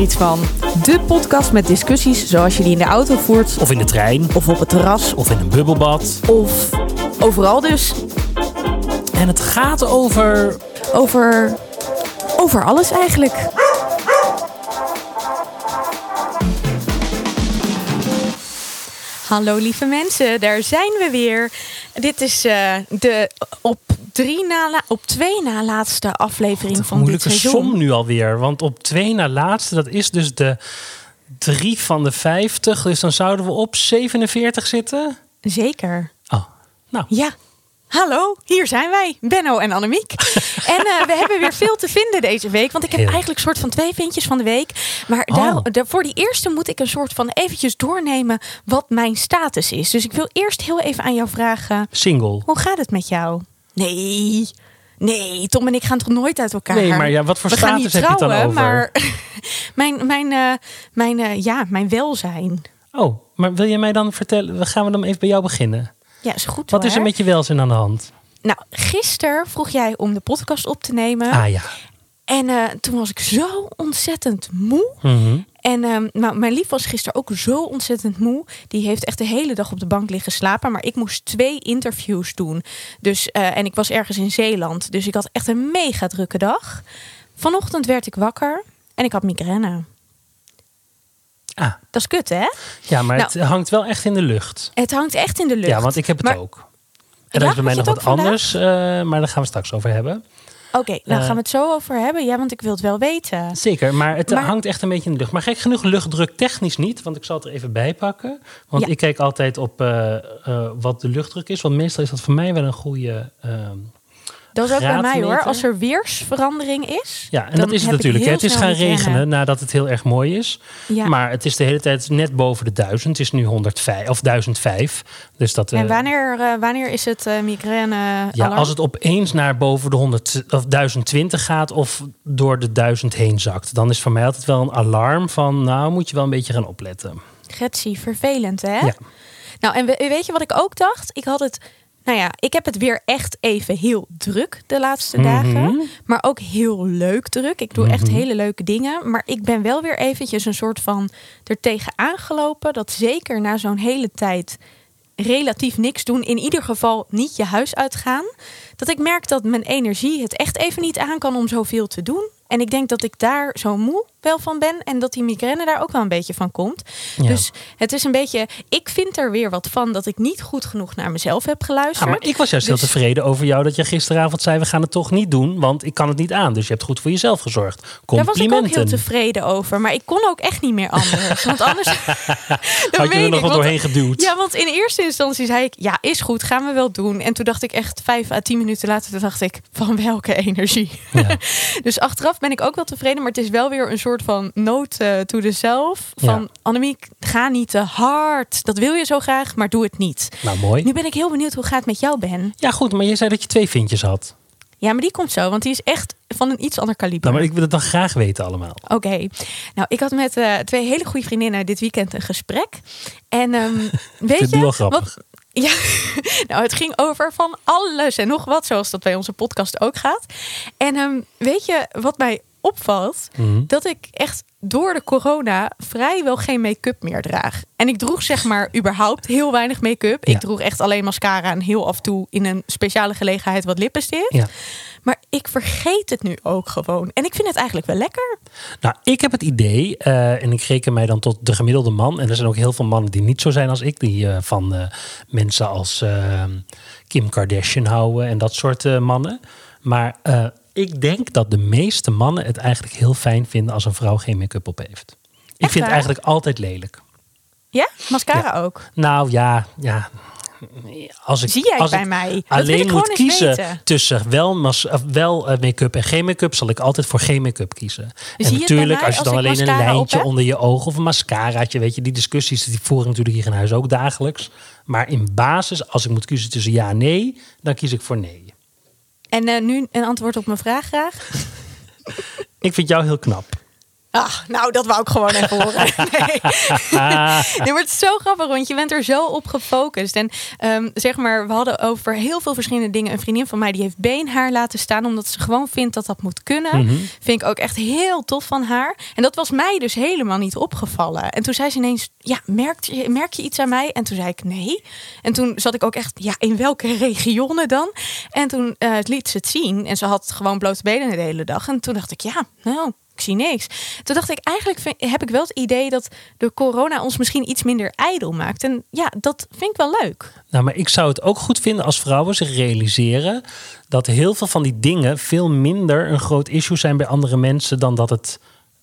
er iets van. De podcast met discussies zoals je die in de auto voert. Of in de trein. Of op het terras. Of in een bubbelbad. Of overal dus. En het gaat over. Over. Over alles eigenlijk. Hallo lieve mensen, daar zijn we weer. Dit is uh, de op drie na, op twee na laatste aflevering van dit moeilijke seizoen. som nu alweer. Want op twee na laatste, dat is dus de drie van de 50. Dus dan zouden we op 47 zitten. Zeker. Oh, nou. Ja. Hallo, hier zijn wij, Benno en Annemiek. en eh, we hebben weer veel te vinden deze week. Want ik heb eigenlijk een soort van twee vindjes van de week. Maar Oh. daar, daar- voor die eerste moet ik een soort van eventjes doornemen wat mijn status is. Dus ik wil eerst heel even aan jou vragen. Single. Hoe gaat het met jou? Nee, nee, Tom en ik gaan toch nooit uit elkaar? Nee, maar ja, wat voor We gaan status niet heb je het dan over? maar mijn, mijn, eh, mijn, eh, ja, mijn welzijn. Oh, maar wil je mij dan vertellen? Gaan we dan even bij jou beginnen? Ja, is goed Wat is er met je welzijn aan de hand? Nou, gisteren vroeg jij om de podcast op te nemen. Ah ja. En eh, toen was ik zo ontzettend moe. Mhm. En ehm, nou, mijn lief was gisteren ook zo ontzettend moe. Die heeft echt de hele dag op de bank liggen slapen. Maar ik moest twee interviews doen. Dus, eh, en ik was ergens in Zeeland. Dus ik had echt een mega drukke dag. Vanochtend werd ik wakker en ik had migraine. Ah, Dat is kut, hè? ja, maar Nou. het hangt wel echt in de lucht. Het hangt echt in de lucht. Ja, want ik heb het Maar- ook. En dat is bij mij nog wat anders, eh, maar daar gaan we straks over hebben. Oké, nou Eh. gaan we het zo over hebben. Ja, want ik wil het wel weten. Zeker, maar het Maar- hangt echt een beetje in de lucht. Maar gek genoeg luchtdruk technisch niet, want ik zal het er even bij pakken. Want Ja. ik kijk altijd op eh, eh, wat de luchtdruk is. Want meestal is dat voor mij wel een goede. ehm, Dat is ook bij mij hoor. Als er weersverandering is. ja, en dat is het natuurlijk. Het is gaan regenen nadat het heel erg mooi is. Ja. Maar het is de hele tijd net boven de 1000. Het is nu 105 of 1005. Dus dat, eh, En wanneer, eh, wanneer is het eh, migraine ja, als het opeens naar boven de 100 of 1020 gaat of door de 1000 heen zakt, dan is voor mij altijd wel een alarm van, nou moet je wel een beetje gaan opletten. Getsie, vervelend hè? Ja. Nou, en we- weet je wat ik ook dacht? Ik had het, nou ja, ik heb het weer echt even heel druk de laatste Mhm. dagen. Maar ook heel leuk druk. Ik doe echt Mhm. hele leuke dingen. Maar ik ben wel weer eventjes een soort van er tegen aangelopen. Dat zeker na zo'n hele tijd relatief niks doen. In ieder geval niet je huis uitgaan. Dat ik merk dat mijn energie het echt even niet aan kan om zoveel te doen. En ik denk dat ik daar zo moe wel van ben. En dat die migraine daar ook wel een beetje van komt. Ja. Dus het is een beetje. Ik vind er weer wat van dat ik niet goed genoeg naar mezelf heb geluisterd. Maar ik was juist heel Dus- tevreden over jou dat je gisteravond zei: we gaan het toch niet doen, want ik kan het niet aan. Dus je hebt goed voor jezelf gezorgd. Daar was ik ook Complimenten. heel tevreden over. Maar ik kon ook echt niet meer anders. Want anders. Had je er nog want- doorheen geduwd? Ja, want in eerste instantie zei ik, ja, is goed, gaan we wel doen. En toen dacht ik echt vijf à tien minuten later, dacht ik, van welke energie? Ja. dus achteraf ben ik ook wel tevreden, maar het is wel weer een soort van note uh, to the self. Van, Ja. Annemiek, ga niet te hard. Dat wil je zo graag, maar doe het niet. Nou, mooi. Nu ben ik heel benieuwd hoe het gaat met jou, Ben. Ja, goed, maar je zei dat je twee vintjes had. Ja, maar die komt zo, want die is echt van een iets ander kaliber. Nou, maar ik wil het dan graag weten allemaal. Oké, nou ik had met eh, twee hele goede vriendinnen dit weekend een gesprek. En ehm, weet het je, wel grappig. wat- ja, nou het ging over van alles en nog wat, zoals dat bij onze podcast ook gaat. En ehm, weet je wat mij opvalt? Mhm. Dat ik echt door de corona vrijwel geen make-up meer draag. En ik droeg zeg maar überhaupt heel weinig make-up. Ja. Ik droeg echt alleen mascara en heel af en toe in een speciale gelegenheid wat lippenstift. Ja. Maar ik vergeet het nu ook gewoon. En ik vind het eigenlijk wel lekker. Nou, ik heb het idee, eh, en ik reken mij dan tot de gemiddelde man. En er zijn ook heel veel mannen die niet zo zijn als ik. Die eh, van eh, mensen als Kim Kardashian houden en dat soort mannen. Maar ik denk dat de meeste mannen het eigenlijk heel fijn vinden als een vrouw geen make-up op heeft. Ik vind het eigenlijk altijd lelijk. Ja? Mascara ook. Nou ja, ja. Als ik, Zie jij als bij ik mij? Alleen ik moet kiezen weten. tussen wel, mas- of wel eh, make-up en geen make-up, zal ik altijd voor geen make-up kiezen. en natuurlijk, als je dan alleen een lijntje onder je oog of een mascaraatje, weet je, die discussies die voeren natuurlijk hier in huis ook dagelijks. Maar in basis, als ik moet kiezen tussen ja en nee, dan kies ik voor nee. En eh, nu een antwoord op mijn vraag graag. Ik vind jou heel knap. Ah, nou, dat wou ik gewoon even horen. Nee. nee, maar het is zo grappig, want je bent er zo op gefocust. En ehm, zeg maar, we hadden over heel veel verschillende dingen. Een vriendin van mij die heeft beenhaar laten staan, omdat ze gewoon vindt dat dat moet kunnen. Mhm. Vind ik ook echt heel tof van haar. En dat was mij dus helemaal niet opgevallen. En toen zei ze ineens, ja, merk je, merk je iets aan mij? En toen zei ik nee. En toen zat ik ook echt, ja, in welke regionen dan? En toen eh, liet ze het zien. En ze had gewoon blote benen de hele dag. En toen dacht ik, ja, nou, ik zie niks. Toen dacht ik, eigenlijk vind- heb ik wel het idee dat de corona ons misschien iets minder ijdel maakt. En ja, dat vind ik wel leuk. Nou, maar ik zou het ook goed vinden als vrouwen zich realiseren dat heel veel van die dingen veel minder een groot issue zijn bij andere mensen dan dat het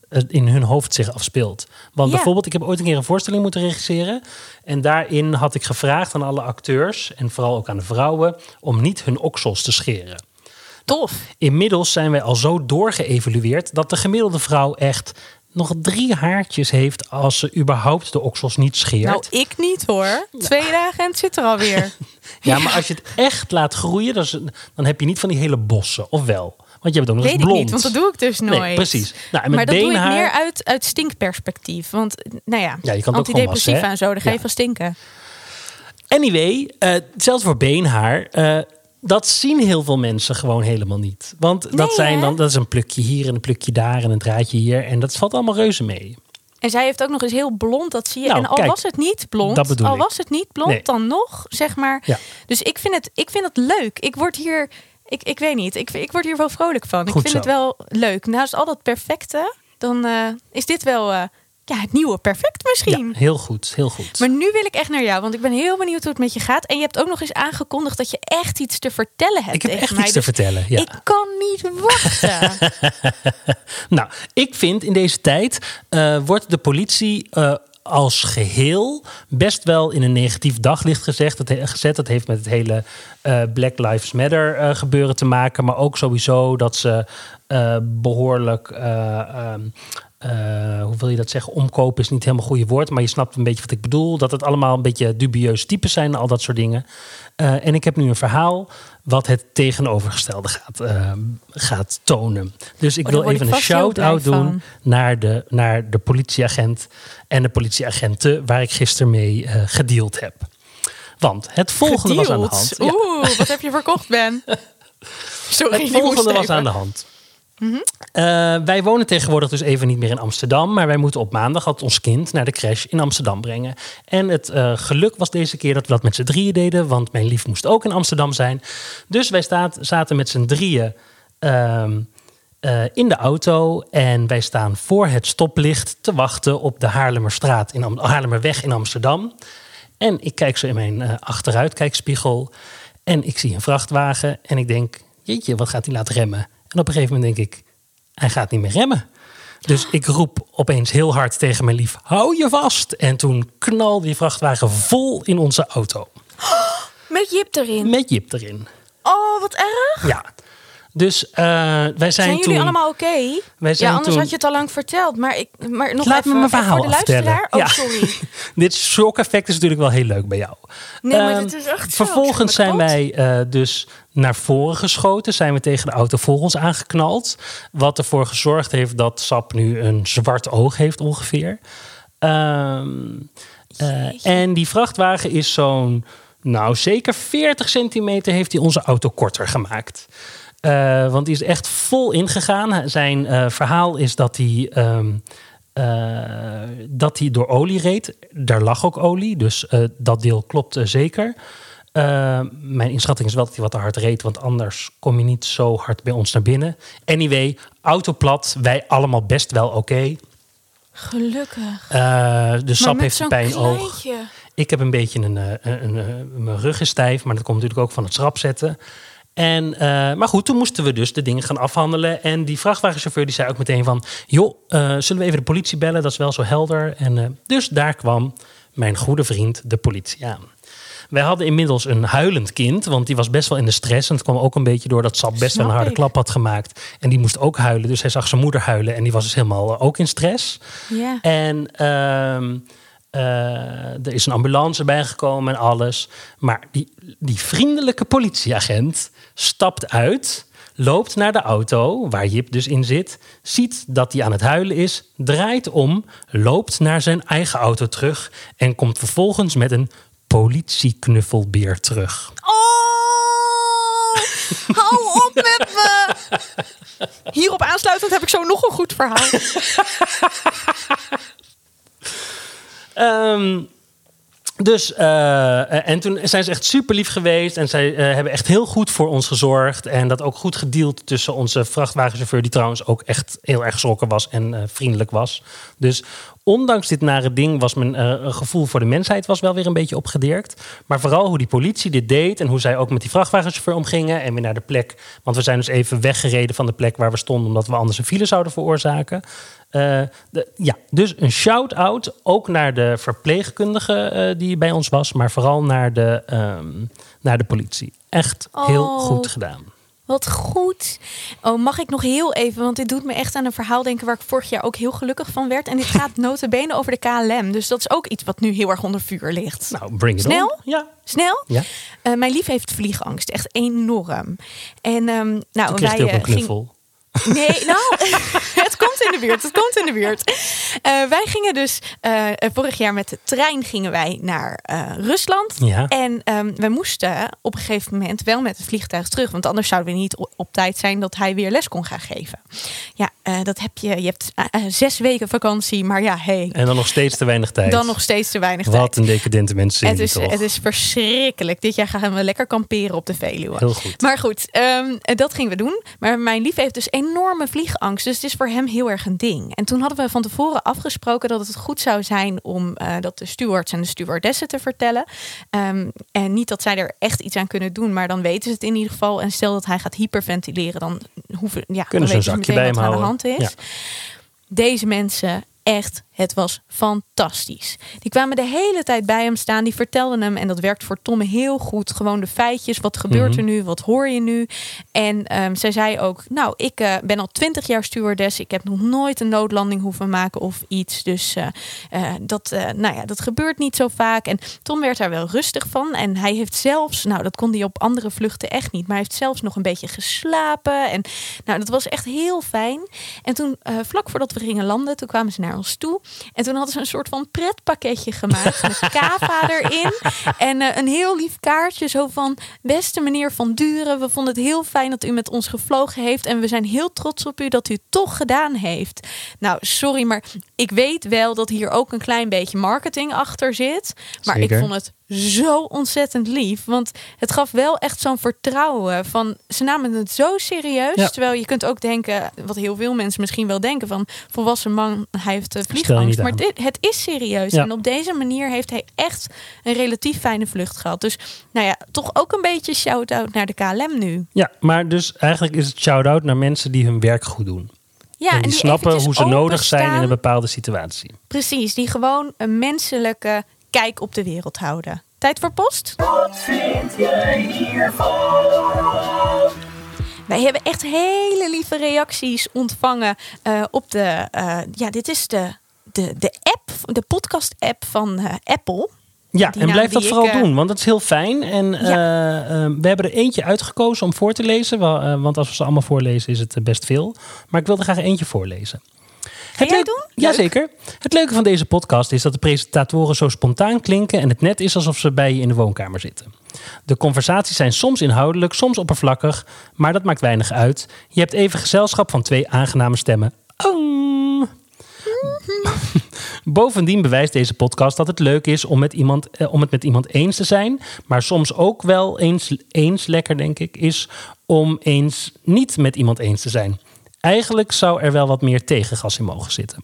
eh, in hun hoofd zich afspeelt. Want Ja. bijvoorbeeld, ik heb ooit een keer een voorstelling moeten regisseren. En daarin had ik gevraagd aan alle acteurs en vooral ook aan de vrouwen om niet hun oksels te scheren. Tof. Inmiddels zijn wij al zo doorgeëvalueerd dat de gemiddelde vrouw echt nog drie haartjes heeft als ze überhaupt de oksels niet scheert. Nou, ik niet hoor. Twee dagen en het zit er alweer. Ja, maar als je het echt laat groeien, dan, is- dan heb je niet van die hele bossen. Of wel? Want je hebt ook nog Weet eens ik blond. niet, want dat doe ik dus nooit. Nee, precies. Nou, en met maar dat doe ik meer uit, uit stinkperspectief. Want, nou ja, Ja, je kan antidepressiva en zo, daar ga je Ja. van stinken. Anyway, eh zelfs voor beenhaar. eh, dat zien heel veel mensen gewoon helemaal niet. Want dat, zijn dan, dat is een plukje hier en een plukje daar en een draadje hier. En dat valt allemaal reuze mee. En zij heeft ook nog eens heel blond, dat zie je. Nou, en al kijk, was het niet blond, al ik. was het niet blond, Nee. dan nog, zeg maar. Ja. Dus ik vind het, ik vind het leuk. Ik word hier, ik, ik weet niet, ik, ik word hier wel vrolijk van. Goed ik vind zo. het wel leuk. Naast al dat perfecte, dan eh, is dit wel eh, ja, het nieuwe perfect misschien. Ja, heel goed, heel goed. Maar nu wil ik echt naar jou, want ik ben heel benieuwd hoe het met je gaat. En je hebt ook nog eens aangekondigd dat je echt iets te vertellen hebt ik heb echt mij. iets te Dus vertellen. Ja. Ik kan niet wachten. Nou, ik vind in deze tijd eh, wordt de politie eh, als geheel best wel in een negatief daglicht gezegd, dat, gezet. Dat heeft met het hele eh, Black Lives Matter gebeuren te maken. Maar ook sowieso dat ze eh, behoorlijk. eh, eh, hoe wil je dat zeggen? Omkopen is niet helemaal een goede woord, maar je snapt een beetje wat ik bedoel. Dat het allemaal een beetje dubieus types zijn, al dat soort dingen. Eh, en ik heb nu een verhaal wat het tegenovergestelde gaat, eh, gaat tonen. Dus ik Oh, wil ik even een shout-out doen van. naar de, naar de politieagent en de politieagenten waar ik gisteren mee gedeeld heb. Want het volgende was aan de hand. Ja, Oeh, wat heb je verkocht, Ben? Sorry, het volgende was aan de hand. Eh, wij wonen tegenwoordig dus even niet meer in Amsterdam. Maar wij moeten op maandag had ons kind naar de crash in Amsterdam brengen. En het eh, geluk was deze keer dat we dat met z'n drieën deden. Want mijn lief moest ook in Amsterdam zijn. Dus wij staat, zaten met z'n drieën ehm, eh, in de auto. En wij staan voor het stoplicht te wachten op de Haarlemmerstraat in Haarlemmerweg in Amsterdam. En ik kijk zo in mijn achteruitkijkspiegel. En ik zie een vrachtwagen. En ik denk, jeetje, wat gaat hij laten remmen? En op een gegeven moment denk ik, hij gaat niet meer remmen. Dus ik roep opeens heel hard tegen mijn lief, hou je vast. En toen knalde die vrachtwagen vol in onze auto. Met Jip erin. Met Jip erin. Oh, wat erg. Ja. Dus eh, wij zijn, Zijn, jullie toen... allemaal oké? Wij zijn Ja, anders toen- had je het al lang verteld. Maar, ik, maar nog Laat even, me mijn verhaal voor de luisteraar. Oh, Ja. sorry. Dit shock-effect is natuurlijk wel heel leuk bij jou. Nee, maar Ehm, dit is echt. Vervolgens zijn wij eh, dus naar voren geschoten. Zijn we tegen de auto voor ons aangeknald. Wat ervoor gezorgd heeft dat Sap nu een zwart oog heeft ongeveer. Ehm, eh, en die vrachtwagen is zo'n... Nou, zeker 40 centimeter heeft hij onze auto korter gemaakt. Eh, want die is echt vol ingegaan. Zijn eh, verhaal is dat hij... ehm, eh, dat hij door olie reed. Daar lag ook olie, dus dat deel klopt zeker. Eh, mijn inschatting is wel dat hij wat te hard reed, want anders kom je niet zo hard bij ons naar binnen. Anyway, auto plat, wij allemaal best wel oké. Gelukkig. Eh, de sap heeft een pijnoog. kleintje. Ik heb een beetje een, eh, een, een, een- mijn rug is stijf, maar dat komt natuurlijk ook van het schrap zetten. En, maar goed, toen moesten we dus de dingen gaan afhandelen. En die vrachtwagenchauffeur die zei ook meteen van... joh, zullen we even de politie bellen? Dat is wel zo helder. En, dus daar kwam mijn goede vriend de politie aan. Wij hadden inmiddels een huilend kind, want die was best wel in de stress. En het kwam ook een beetje door dat Sap best wel een harde ik. klap had gemaakt. En die moest ook huilen, dus hij zag zijn moeder huilen. En die was dus helemaal eh, ook in stress. Ja. En ehm, Eh, er is een ambulance bijgekomen en alles. Maar die, die vriendelijke politieagent stapt uit, loopt naar de auto waar Jip dus in zit, ziet dat hij aan het huilen is, draait om, loopt naar zijn eigen auto terug en komt vervolgens met een politieknuffelbeer terug. Oh, hou op met me. Hierop aansluitend heb ik zo nog een goed verhaal. Ehm, dus, eh, en toen zijn ze echt super lief geweest. En zij eh, hebben echt heel goed voor ons gezorgd. En dat ook goed gedeeld tussen onze vrachtwagenchauffeur, die trouwens ook echt heel erg geschrokken was en eh, vriendelijk was. Dus ondanks dit nare ding was mijn gevoel voor de mensheid was wel weer een beetje opgedirkt. Maar vooral hoe die politie dit deed en hoe zij ook met die vrachtwagenchauffeur omgingen. En weer naar de plek, want we zijn dus even weggereden van de plek waar we stonden, omdat we anders een file zouden veroorzaken. Uh, de, ja, dus een shout-out ook naar de verpleegkundige uh, die bij ons was, maar vooral naar de, um, naar de politie. Echt heel Oh. goed gedaan. Wat goed. Oh, mag ik nog heel even, want dit doet me echt aan een verhaal denken waar ik vorig jaar ook heel gelukkig van werd. En dit gaat notabene over de KLM. Dus dat is ook iets wat nu heel erg onder vuur ligt. Nou, bring it Snel? on. Ja. Snel? Ja. Uh, mijn lief heeft vliegangst, echt enorm. En um, nou, wij ook een uh, ging- knuffel. Nee, nou, het komt in de buurt. Het komt in de buurt. Uh, wij gingen dus uh, vorig jaar met de trein gingen wij naar uh, Rusland. Ja. En um, we moesten op een gegeven moment wel met het vliegtuig terug. Want anders zouden we niet op, op tijd zijn dat hij weer les kon gaan geven. Ja, dat heb je. Je hebt zes weken vakantie, maar ja, hey. En dan nog steeds te weinig tijd. Dan nog steeds te weinig Wat tijd. een decadente mensen. Het is, toch? het is verschrikkelijk. Dit jaar gaan we lekker kamperen op de Veluwe. Heel goed. Maar goed, um, dat gingen we doen. Maar mijn lief heeft dus enorme vliegangst. Dus het is voor hem heel erg een ding. En toen hadden we van tevoren afgesproken dat het goed zou zijn om uh, dat de stewards en de stewardessen te vertellen. Um, en niet dat zij er echt iets aan kunnen doen, maar dan weten ze het in ieder geval. En stel dat hij gaat hyperventileren, dan hoeven ja, kunnen dan ze een zakje bij hem wat aan de hand is. Ja. Deze mensen echt, het was fantastisch. Die kwamen de hele tijd bij hem staan, die vertelden hem, en dat werkt voor Tomme heel goed, gewoon de feitjes. Wat gebeurt Mhm. er nu? Wat hoor je nu? En um, zij zei ook, nou, ik uh, ben al twintig jaar stewardess. Ik heb nog nooit een noodlanding hoeven maken of iets. Dus uh, uh, dat, nou ja, dat gebeurt niet zo vaak. En Tom werd daar wel rustig van. En hij heeft zelfs, nou, dat kon hij op andere vluchten echt niet, maar hij heeft zelfs nog een beetje geslapen. En nou, dat was echt heel fijn. En toen, vlak voordat we gingen landen, toen kwamen ze naar ons toe. En toen hadden ze een soort van pretpakketje gemaakt met kava erin. En uh, een heel lief kaartje zo van... beste meneer Van Duren, we vonden het heel fijn dat u met ons gevlogen heeft... en we zijn heel trots op u dat u het toch gedaan heeft. Nou, sorry, maar ik weet wel dat hier ook een klein beetje marketing achter zit. Maar Zeker. ik vond het zo ontzettend lief. Want het gaf wel echt zo'n vertrouwen. Van, ze namen het zo serieus. Ja. Terwijl je kunt ook denken, wat heel veel mensen misschien wel denken... van volwassen man, hij heeft vliegangst. Maar dit, het is serieus. Ja. En op deze manier heeft hij echt een relatief fijne vlucht gehad. Dus nou ja, toch ook een beetje shout-out naar de KLM nu. Ja, maar dus eigenlijk is het shout-out naar mensen die hun werk goed doen. Ja, en die, snappen hoe ze nodig zijn in een bepaalde situatie. Precies, die gewoon een menselijke kijk op de wereld houden. Tijd voor post? Wat vind jij hiervan? Wij hebben echt hele lieve reacties ontvangen uh, op de. Uh, ja, dit is de, de, de app, de podcast-app van uh, Apple. Ja, en blijf dat vooral ik, eh, doen, want dat is heel fijn. En Ja. eh, eh, we hebben er eentje uitgekozen om voor te lezen. eh, want als we ze allemaal voorlezen is het eh, best veel. Maar ik wil er graag eentje voorlezen. Het jij leuk- doen? Jazeker. Het leuke van deze podcast is dat de presentatoren zo spontaan klinken... en het net is alsof ze bij je in de woonkamer zitten. De conversaties zijn soms inhoudelijk, soms oppervlakkig... maar dat maakt weinig uit. Je hebt even gezelschap van twee aangename stemmen. Oh. Bovendien bewijst deze podcast dat het leuk is om, met iemand, eh, om het met iemand eens te zijn. Maar soms ook wel eens, eens lekker, denk ik, is om eens niet met iemand eens te zijn. Eigenlijk zou er wel wat meer tegengas in mogen zitten.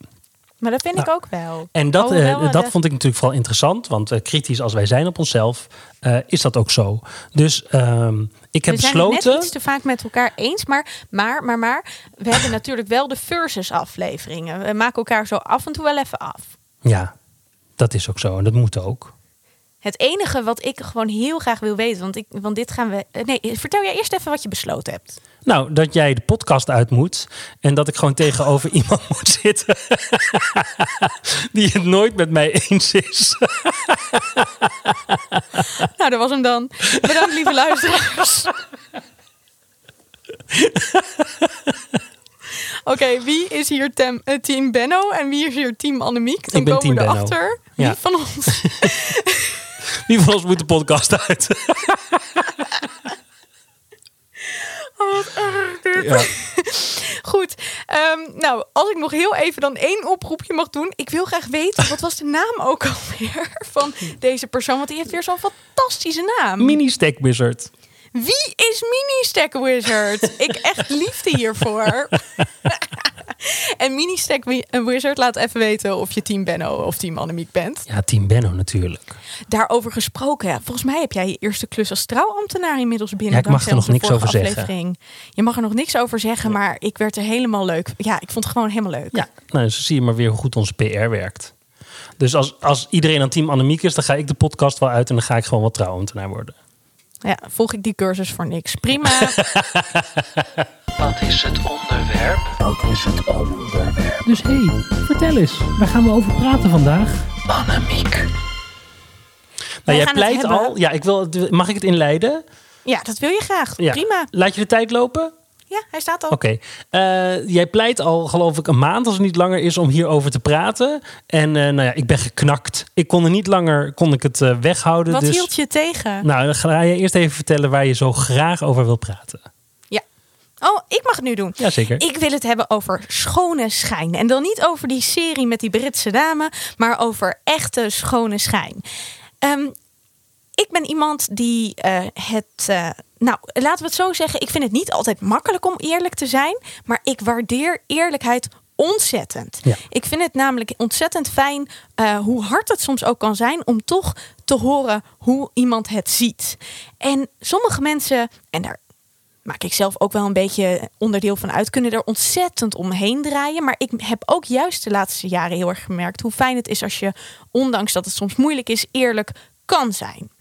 Maar dat vind ik Nou, ook wel. En dat, Alhoewel eh, dat de- vond ik natuurlijk vooral interessant. Want eh, kritisch als wij zijn op onszelf, eh, is dat ook zo. Dus ehm, ik heb we zijn besloten... het net iets te vaak met elkaar eens. Maar, maar, maar, maar we hebben natuurlijk wel de versus afleveringen. We maken elkaar zo af en toe wel even af. Ja, dat is ook zo. En dat moet ook. Het enige wat ik gewoon heel graag wil weten, want, ik, want dit gaan we. eh, Nee, vertel jij eerst even wat je besloten hebt. Nou, dat jij de podcast uit moet en dat ik gewoon tegenover iemand moet zitten die het nooit met mij eens is. Nou, dat was hem dan. Bedankt, lieve luisteraars. Oké, wie is hier tem- eh, team Benno en wie is hier team Annemiek? Dan Ik ben komen we Benno. erachter. Wie Ja. van ons? Wie van ons moet de podcast uit? Oh, wat erg dit. Ja. Goed. ehm, nou, als ik nog heel even dan één oproepje mag doen. Ik wil graag weten, wat was de naam ook alweer van deze persoon? Want die heeft weer zo'n fantastische naam. Mini Stack Wizard. Wie is Mini Stack Wizard? ik echt liefde hiervoor. en Mini Stack Wi- Wizard laat even weten of je team Benno of team Annemiek bent. Ja, Team Benno natuurlijk. Daarover gesproken, ja, volgens mij heb jij je eerste klus als trouwambtenaar inmiddels binnen. Ja, ik mag er nog niks over zeggen. Je mag er nog niks over zeggen, maar ik werd er helemaal leuk. Ja, ik vond het gewoon helemaal leuk. Ja, nou, zo zie je maar weer hoe goed onze PR werkt. Dus als, als iedereen aan Team Annemiek is, dan ga ik de podcast wel uit en dan ga ik gewoon wat trouwambtenaar worden. Ja, volg ik die cursus voor niks. Prima. Wat is het onderwerp? Wat is het onderwerp? Dus hé, hey, vertel eens, waar gaan we over praten vandaag? Annemiek. Nou, jij pleit al. Ja, ik wil, mag ik het inleiden? ja, dat wil je graag. Ja. Prima. Laat je de tijd lopen? Ja, hij staat al. Oké. Eh, jij pleit al, geloof ik, een maand als het niet langer is om hierover te praten. En eh, nou ja, ik ben geknakt. Ik kon er niet langer kon ik het eh, weghouden. Wat dus, hield je tegen? Nou, dan ga je eerst even vertellen waar je zo graag over wil praten. Oh, ik mag het nu doen. Jazeker. Ik wil het hebben over schone schijn. En dan niet over die serie met die Britse dame, maar over echte schone schijn. Ehm, ik ben iemand die eh, het. eh, nou, laten we het zo zeggen. Ik vind het niet altijd makkelijk om eerlijk te zijn. Maar ik waardeer eerlijkheid ontzettend. Ja. Ik vind het namelijk ontzettend fijn, eh, hoe hard het soms ook kan zijn, om toch te horen hoe iemand het ziet. En sommige mensen, en daar maak ik zelf ook wel een beetje onderdeel van uit, kunnen er ontzettend omheen draaien. Maar ik heb ook juist de laatste jaren heel erg gemerkt hoe fijn het is als je, ondanks dat het soms moeilijk is, eerlijk kan zijn.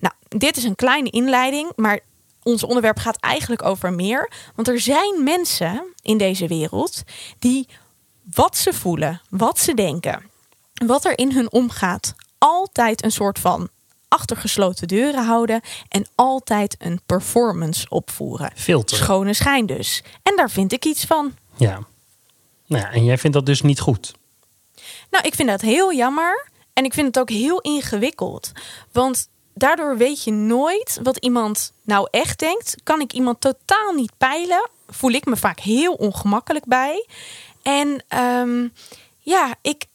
Nou, dit is een kleine inleiding, maar ons onderwerp gaat eigenlijk over meer. Want er zijn mensen in deze wereld die wat ze voelen, wat ze denken, wat er in hun omgaat, altijd een soort van achtergesloten deuren houden en altijd een performance opvoeren. Filter. Schone schijn dus. En daar vind ik iets van. Ja. Nou ja, en jij vindt dat dus niet goed. Nou, ik vind dat heel jammer. En ik vind het ook heel ingewikkeld. Want daardoor weet je nooit wat iemand nou echt denkt. Kan ik iemand totaal niet peilen. Voel ik me vaak heel ongemakkelijk bij. En ehm, ja, ik,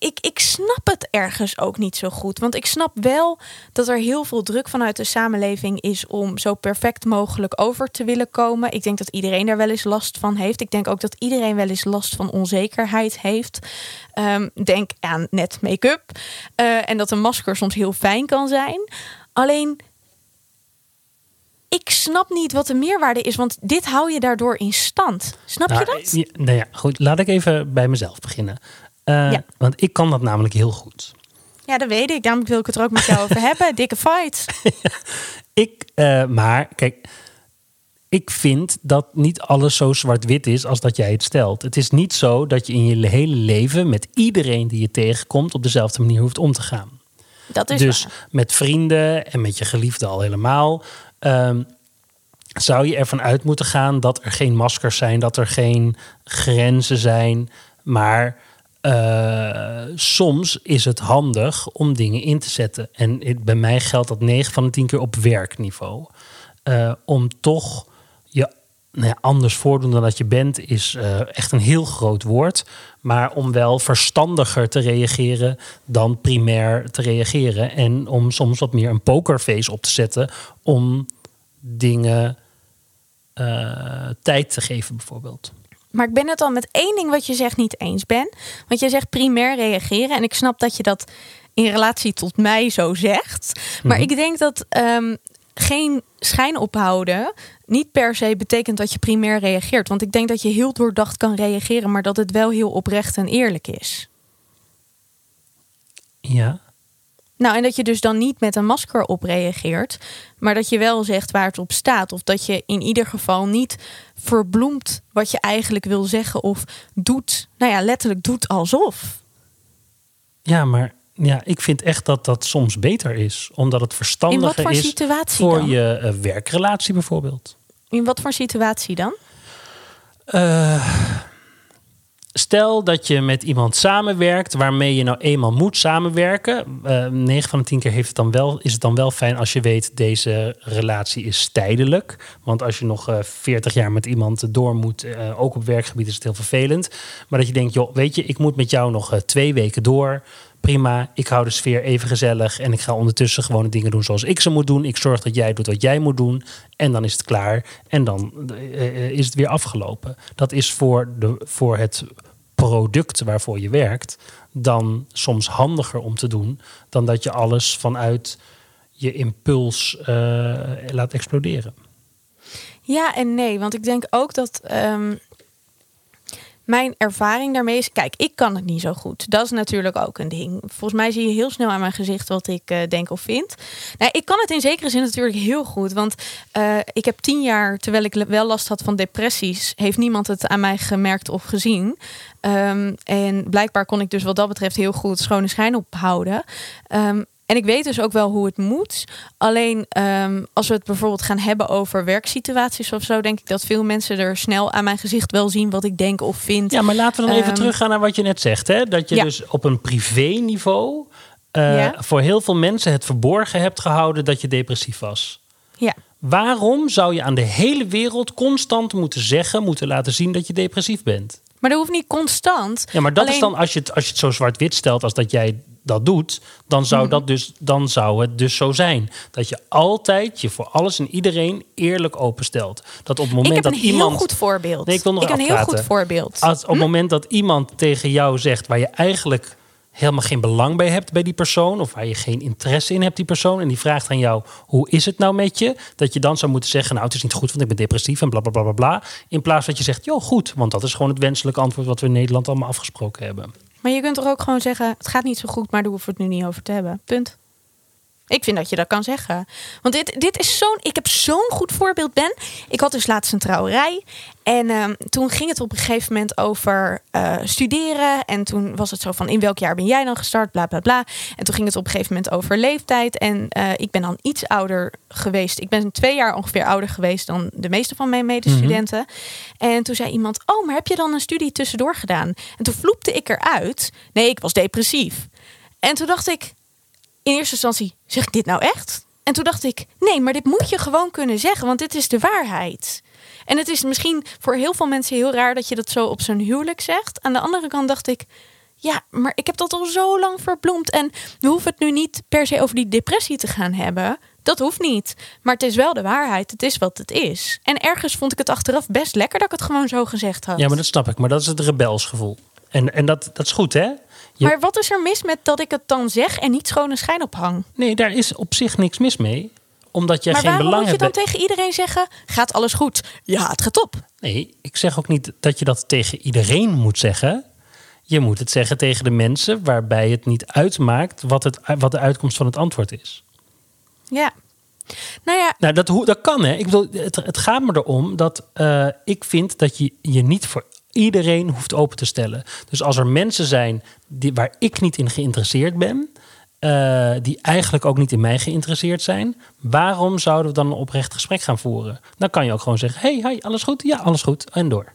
ik, ik snap het ergens ook niet zo goed. Want ik snap wel dat er heel veel druk vanuit de samenleving is om zo perfect mogelijk over te willen komen. Ik denk dat iedereen daar wel eens last van heeft. Ik denk ook dat iedereen wel eens last van onzekerheid heeft. Ehm, denk aan net make-up. Eh, en dat een masker soms heel fijn kan zijn. Alleen. Ik snap niet wat de meerwaarde is, want dit hou je daardoor in stand. Snap je Nou, dat? ja, nou ja, goed. Laat ik even bij mezelf beginnen. Eh, Ja. Want ik kan dat namelijk heel goed. Ja, dat weet ik. Daarom wil ik het er ook met jou over hebben. Dikke fight. Ik, eh, maar kijk, ik vind dat niet alles zo zwart-wit is als dat jij het stelt. Het is niet zo dat je in je hele leven met iedereen die je tegenkomt op dezelfde manier hoeft om te gaan. Dat is dus waar. met vrienden en met je geliefde al helemaal. ehm, zou je ervan uit moeten gaan dat er geen maskers zijn, dat er geen grenzen zijn. Maar eh, soms is het handig om dingen in te zetten. En bij mij geldt dat 9 van de 10 keer op werkniveau. Eh, om toch je nou anders voordoen dan dat je bent, is eh, echt een heel groot woord. Maar om wel verstandiger te reageren dan primair te reageren. En om soms wat meer een pokerface op te zetten om dingen tijd te geven, bijvoorbeeld. Maar ik ben het al met één ding wat je zegt niet eens ben. Want jij zegt primair reageren. En ik snap dat je dat in relatie tot mij zo zegt. Maar Mhm. ik denk dat ehm, geen schijn ophouden niet per se betekent dat je primair reageert. Want ik denk dat je heel doordacht kan reageren, maar dat het wel heel oprecht en eerlijk is. Ja. Nou, en dat je dus dan niet met een masker op reageert, maar dat je wel zegt waar het op staat. Of dat je in ieder geval niet verbloemt wat je eigenlijk wil zeggen of doet, nou ja, letterlijk doet alsof. Ja, maar ja, ik vind echt dat dat soms beter is. Omdat het In wat verstandiger voor is situatie voor dan? je eh, werkrelatie bijvoorbeeld. In wat voor situatie dan? Eh, stel dat je met iemand samenwerkt waarmee je nou eenmaal moet samenwerken. Eh 9 van de 10 keer heeft het dan wel, is het dan wel fijn als je weet deze relatie is tijdelijk. Want als je nog eh 40 jaar met iemand door moet, eh, ook op werkgebied, is het heel vervelend. Maar dat je denkt, joh, weet je, ik moet met jou nog twee weken door. Prima, ik hou de sfeer even gezellig en ik ga ondertussen gewoon de dingen doen zoals ik ze moet doen. Ik zorg dat jij doet wat jij moet doen en dan is het klaar en dan is het weer afgelopen. Dat is voor, de, voor het product waarvoor je werkt dan soms handiger om te doen dan dat je alles vanuit je impuls eh, laat exploderen. Ja en nee, want ik denk ook dat ehm, mijn ervaring daarmee is. Kijk, ik kan het niet zo goed. Dat is natuurlijk ook een ding. Volgens mij zie je heel snel aan mijn gezicht wat ik eh, denk of vind. Nou, ik kan het in zekere zin natuurlijk heel goed. Want eh, ik heb tien jaar, terwijl ik wel last had van depressies, heeft niemand het aan mij gemerkt of gezien. Ehm, en blijkbaar kon ik dus wat dat betreft heel goed schone schijn ophouden. Ehm, en ik weet dus ook wel hoe het moet. Alleen ehm, als we het bijvoorbeeld gaan hebben over werksituaties of zo, denk ik dat veel mensen er snel aan mijn gezicht wel zien wat ik denk of vind. Ja, maar laten we dan even Ehm, teruggaan naar wat je net zegt. Hè? Dat je Ja. dus op een privé-niveau eh, Ja. voor heel veel mensen het verborgen hebt gehouden dat je depressief was. Ja. Waarom zou je aan de hele wereld constant moeten zeggen, moeten laten zien dat je depressief bent? Maar dat hoeft niet constant. Ja, maar dat is dan als je, het, als je het zo zwart-wit stelt als dat jij dat doet, dan zou, Mhm. dat dus, dan zou het dus zo zijn. Dat je altijd je voor alles en iedereen eerlijk openstelt. Dat op het moment ik heb dat een iemand. heel goed voorbeeld. Nee, ik wil nog heb een heel goed voorbeeld. Als, op het moment dat iemand tegen jou zegt waar je eigenlijk helemaal geen belang bij hebt bij die persoon, of waar je geen interesse in hebt, die persoon, en die vraagt aan jou: hoe is het nou met je? Dat je dan zou moeten zeggen: Nou, het is niet goed, want ik ben depressief en bla bla bla bla. bla. In plaats dat je zegt: Joh, goed, want dat is gewoon het wenselijke antwoord wat we in Nederland allemaal afgesproken hebben. Maar je kunt toch ook gewoon zeggen: het gaat niet zo goed, maar daar hoeven we het nu niet over te hebben. Punt. Ik vind dat je dat kan zeggen. Want dit, dit is zo'n. Ik heb zo'n goed voorbeeld, Ben. Ik had dus laatst een trouwerij. En ehm, toen ging het op een gegeven moment over eh, studeren. En toen was het zo van: in welk jaar ben jij dan gestart? Bla bla bla. En toen ging het op een gegeven moment over leeftijd. En eh, ik ben dan iets ouder geweest. Ik ben twee jaar ongeveer ouder geweest dan de meeste van mijn medestudenten. En toen zei iemand: Oh, maar heb je dan een studie tussendoor gedaan? En toen vloepte ik eruit: Nee, ik was depressief. En toen dacht ik: in eerste instantie, zeg ik dit nou echt? En toen dacht ik, nee, maar dit moet je gewoon kunnen zeggen, want dit is de waarheid. En het is misschien voor heel veel mensen heel raar dat je dat zo op zo'n huwelijk zegt. Aan de andere kant dacht ik, ja, maar ik heb dat al zo lang verbloemd. En we hoeven het nu niet per se over die depressie te gaan hebben. Dat hoeft niet. Maar het is wel de waarheid. Het is wat het is. En ergens vond ik het achteraf best lekker dat ik het gewoon zo gezegd had. Ja, maar dat snap ik. Maar dat is het rebelsgevoel. En, en dat, dat is goed, hè? Je- Maar wat is er mis met dat ik het dan zeg en niet schone schijn ophang? Nee, daar is op zich niks mis mee. Omdat jij maar geen belang moet je hebt. dan bij- tegen iedereen zeggen: gaat alles goed? Ja, het gaat op. Nee, ik zeg ook niet dat je dat tegen iedereen moet zeggen. Je moet het zeggen tegen de mensen waarbij het niet uitmaakt wat, het, wat de uitkomst van het antwoord is. Ja. Nou ja, Nou, dat, dat kan hè. Ik bedoel, het, het gaat me erom dat eh, ik vind dat je je niet voor iedereen hoeft open te stellen. Dus als er mensen zijn die, waar ik niet in geïnteresseerd ben, eh, die eigenlijk ook niet in mij geïnteresseerd zijn, waarom zouden we dan een oprecht gesprek gaan voeren? Dan kan je ook gewoon zeggen: hey, hi, alles goed? Ja, alles goed. En door.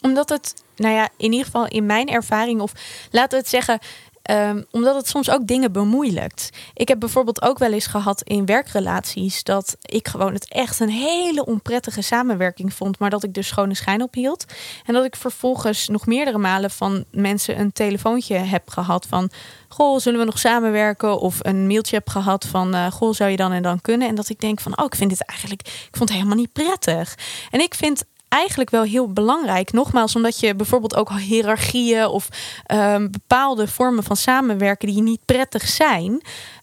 omdat het, nou ja, in ieder geval in mijn ervaring, of laten we het zeggen, ehm, omdat het soms ook dingen bemoeilijkt. Ik heb bijvoorbeeld ook wel eens gehad in werkrelaties dat ik gewoon het echt een hele onprettige samenwerking vond, maar dat ik dus schone schijn ophield. En dat ik vervolgens nog meerdere malen van mensen een telefoontje heb gehad van. Goh, zullen we nog samenwerken? Of een mailtje heb gehad van. eh, goh, zou je dan en dan kunnen? En dat ik denk van. Oh, ik vind dit eigenlijk. Ik vond het helemaal niet prettig. En ik vind eigenlijk wel heel belangrijk. Nogmaals, omdat je bijvoorbeeld ook hiërarchieën of ehm, bepaalde vormen van samenwerken die niet prettig zijn.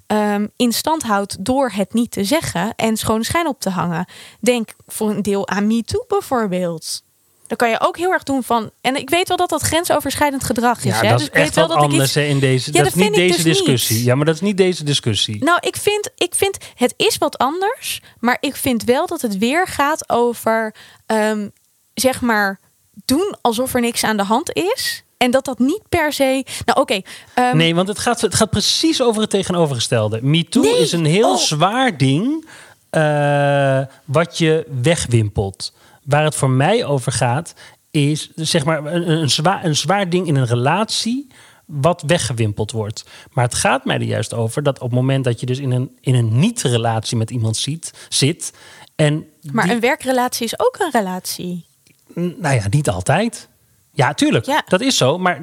ehm, in stand houdt door het niet te zeggen en schone schijn op te hangen. Denk voor een deel aan MeToo bijvoorbeeld. Dan kan je ook heel erg doen van. En ik weet wel dat dat grensoverschrijdend gedrag is. Ja, hè? dat Dus is weet echt wel wat dat ik anders iets- in deze. Ja, dat is niet deze dus discussie. niet. Ja, maar dat is niet deze discussie. Nou, ik vind, ik vind het is wat anders, maar ik vind wel dat het weer gaat over, ehm, zeg maar, doen alsof er niks aan de hand is. En dat dat niet per se. Nou, oké. ehm, Nee, want het gaat, het gaat precies over het tegenovergestelde. MeToo Nee. is een heel Oh. zwaar ding eh, wat je wegwimpelt. Waar het voor mij over gaat, is zeg maar een, een, zwaar, een zwaar ding in een relatie wat weggewimpeld wordt. Maar het gaat mij er juist over dat op het moment dat je dus in een, in een niet-relatie met iemand ziet, zit. En maar die- een werkrelatie is ook een relatie. nou ja, niet altijd. Ja, tuurlijk. Ja. Dat is zo. Maar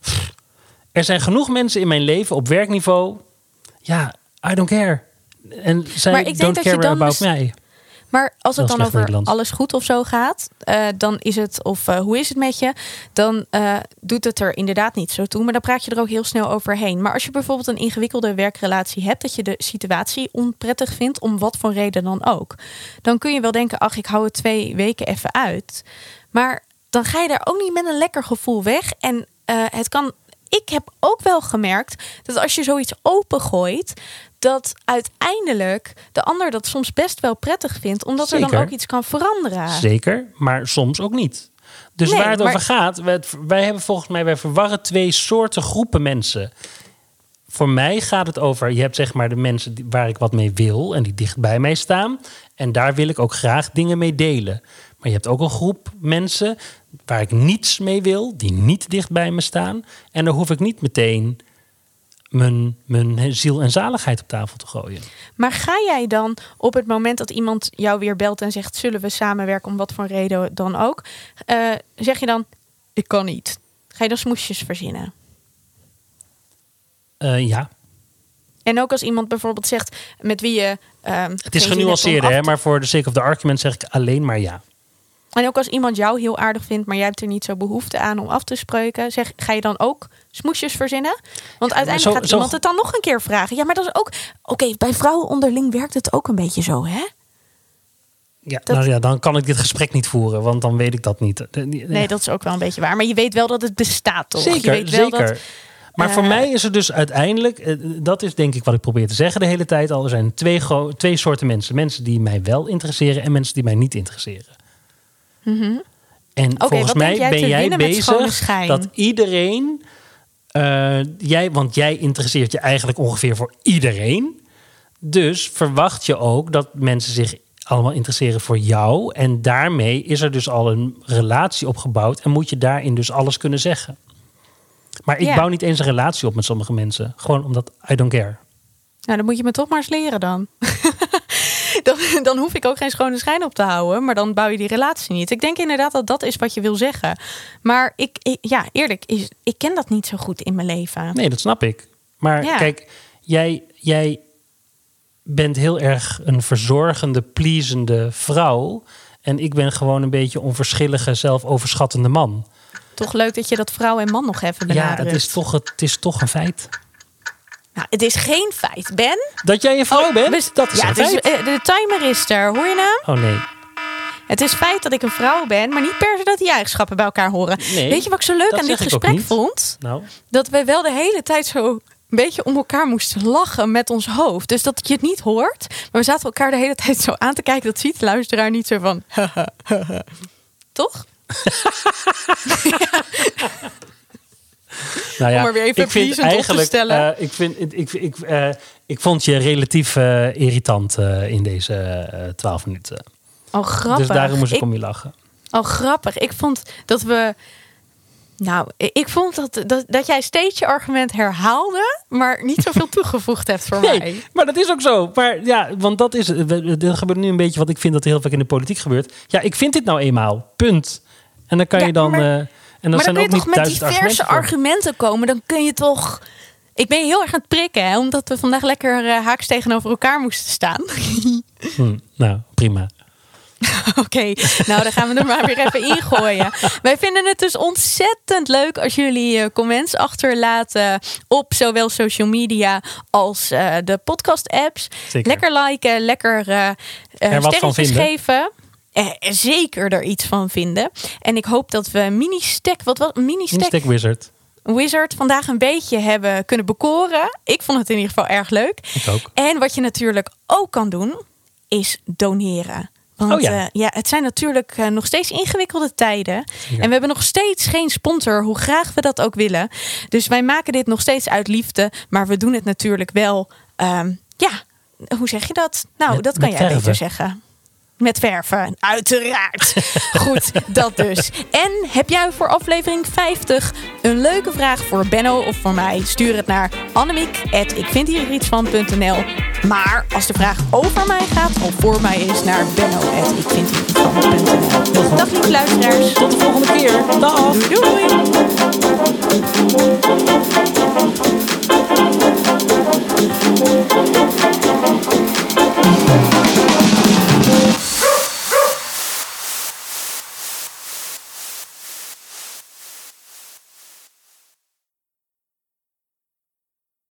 pff, er zijn genoeg mensen in mijn leven op werkniveau. Ja, I don't care. En zij Maar ik denk don't dat je care dan about mij. Maar als het dan over alles goed of zo gaat, eh, dan is het, of eh, hoe is het met je, dan eh, doet het er inderdaad niet zo toe. Maar dan praat je er ook heel snel overheen. Maar als je bijvoorbeeld een ingewikkelde werkrelatie hebt, dat je de situatie onprettig vindt, om wat voor reden dan ook, dan kun je wel denken, ach, ik hou het twee weken even uit. Maar dan ga je daar ook niet met een lekker gevoel weg. En het kan. Ik heb ook wel gemerkt dat als je zoiets opengooit, dat uiteindelijk de ander dat soms best wel prettig vindt, omdat er Zeker. dan ook iets kan veranderen. Zeker, maar soms ook niet. Dus Nee, waar het maar- over gaat, wij, wij hebben volgens mij, wij verwarren twee soorten groepen mensen. Voor mij gaat het over, je hebt zeg maar de mensen waar ik wat mee wil en die dicht bij mij staan. En daar wil ik ook graag dingen mee delen. Maar je hebt ook een groep mensen waar ik niets mee wil, die niet dicht bij me staan. En daar hoef ik niet meteen mijn, mijn ziel en zaligheid op tafel te gooien. Maar ga jij dan op het moment dat iemand jou weer belt en zegt: zullen we samenwerken om wat voor reden dan ook? eh, zeg je dan: ik kan niet. Ga je dan smoesjes verzinnen? Eh, ja, En ook als iemand bijvoorbeeld zegt met wie je. ehm, het is af hè, maar voor de sake of the argument zeg ik alleen maar ja. En ook als iemand jou heel aardig vindt, maar jij hebt er niet zo behoefte aan om af te spreken, zeg, ga je dan ook smoesjes verzinnen? Want uiteindelijk zo- gaat zo- iemand het dan nog een keer vragen. Ja, maar dat is ook. Oké, bij vrouwen onderling werkt het ook een beetje zo, hè? Ja, Dat- nou ja, dan kan ik dit gesprek niet voeren, want dan weet ik dat niet. Nee, dat is ook wel een beetje waar. Maar je weet wel dat het bestaat, toch? je zeker, weet wel zeker. Dat, maar voor eh, mij is er dus uiteindelijk, eh, dat is denk ik wat ik probeer te zeggen de hele tijd al. Er zijn twee, twee soorten mensen. Mensen die mij wel interesseren en mensen die mij niet interesseren. En volgens mij jij ben jij bezig dat iedereen, eh, jij, want jij interesseert je eigenlijk ongeveer voor iedereen. Dus verwacht je ook dat mensen zich allemaal interesseren voor jou. En daarmee is er dus al een relatie opgebouwd. En moet je daarin dus alles kunnen zeggen. Maar ik bouw niet eens een relatie op met sommige mensen. Gewoon omdat I don't care. Nou, dan moet je me toch maar eens leren dan. dan. Dan hoef ik ook geen schone schijn op te houden, maar dan bouw je die relatie niet. Ik denk inderdaad dat dat is wat je wil zeggen. Maar ik, ik- ja, eerlijk, is, ik ken dat niet zo goed in mijn leven. Nee, dat snap ik. Maar Ja. kijk, jij, jij bent heel erg een verzorgende, pleasende vrouw. En ik ben gewoon een beetje onverschillige, zelfoverschattende man. Toch leuk dat je dat vrouw en man nog even Ja, benadrukt. het is, toch, het is toch een feit. Nou, het is geen feit, Ben. Dat jij een vrouw bent, Dus- dat is ja, een het is, feit. eh, de timer is er. Hoor je nou? Oh nee. Het is feit dat ik een vrouw ben, maar niet per se dat die eigenschappen bij elkaar horen. Nee, Weet je wat ik zo leuk aan dit gesprek vond? Nou, Dat we wel de hele tijd zo een beetje om elkaar moesten lachen met ons hoofd. Dus dat je het niet hoort. Maar we zaten elkaar de hele tijd zo aan te kijken. Dat ziet de luisteraar niet zo van... Toch? nou ja, Om er weer even op te stellen. eh, ik, vind, ik, ik, ik, eh, ik vond je relatief eh, irritant in deze twaalf minuten. Oh, grappig. Dus daarom moest ik, ik om je lachen. Oh, grappig. Ik vond dat we... Nou, ik vond dat, dat, dat jij steeds je argument herhaalde... maar niet zoveel toegevoegd hebt voor mij. Nee, maar dat is ook zo. Maar ja, want dat is. Er gebeurt nu een beetje wat ik vind dat er heel vaak in de politiek gebeurt. Ja, ik vind dit nou eenmaal. Punt. En dan kan Ja, je dan. maar- en maar zijn dan ook kun je toch met diverse argumenten. argumenten komen. Dan kun je toch... Ik ben heel erg aan het prikken, hè, omdat we vandaag lekker eh, haaks tegenover elkaar moesten staan. Hm, nou, prima. Oké, nou dan gaan we er maar weer even ingooien. Wij vinden het dus ontzettend leuk als jullie eh, comments achterlaten op zowel social media als eh, de podcast apps. Zeker. Lekker liken, lekker sterretjes vinden. geven. Eh, zeker er iets van vinden. En ik hoop dat we mini-stack, wat was mini-stack Stack Wizard. Wizard vandaag een beetje hebben kunnen bekoren. Ik vond het in ieder geval erg leuk. Ik ook. En wat je natuurlijk ook kan doen, is doneren. Want Oh ja. ja. ja, het zijn natuurlijk eh, nog steeds ingewikkelde tijden. En we hebben nog steeds geen sponsor, hoe graag we dat ook willen. Dus wij maken dit nog steeds uit liefde. Maar we doen het natuurlijk wel, ehm, ja, hoe zeg je dat? Nou, Met- dat kan jij verven. beter zeggen. Met verven, uiteraard. Goed, dat dus. En heb jij voor aflevering 50 een leuke vraag voor Benno of voor mij? Stuur het naar annemiek.ikvindhierietsvan.nl Maar als de vraag over mij gaat of voor mij is, naar benno.ikvindhierietsvan.nl Dag lieve luisteraars. Tot de volgende keer. Dag. Doei doei.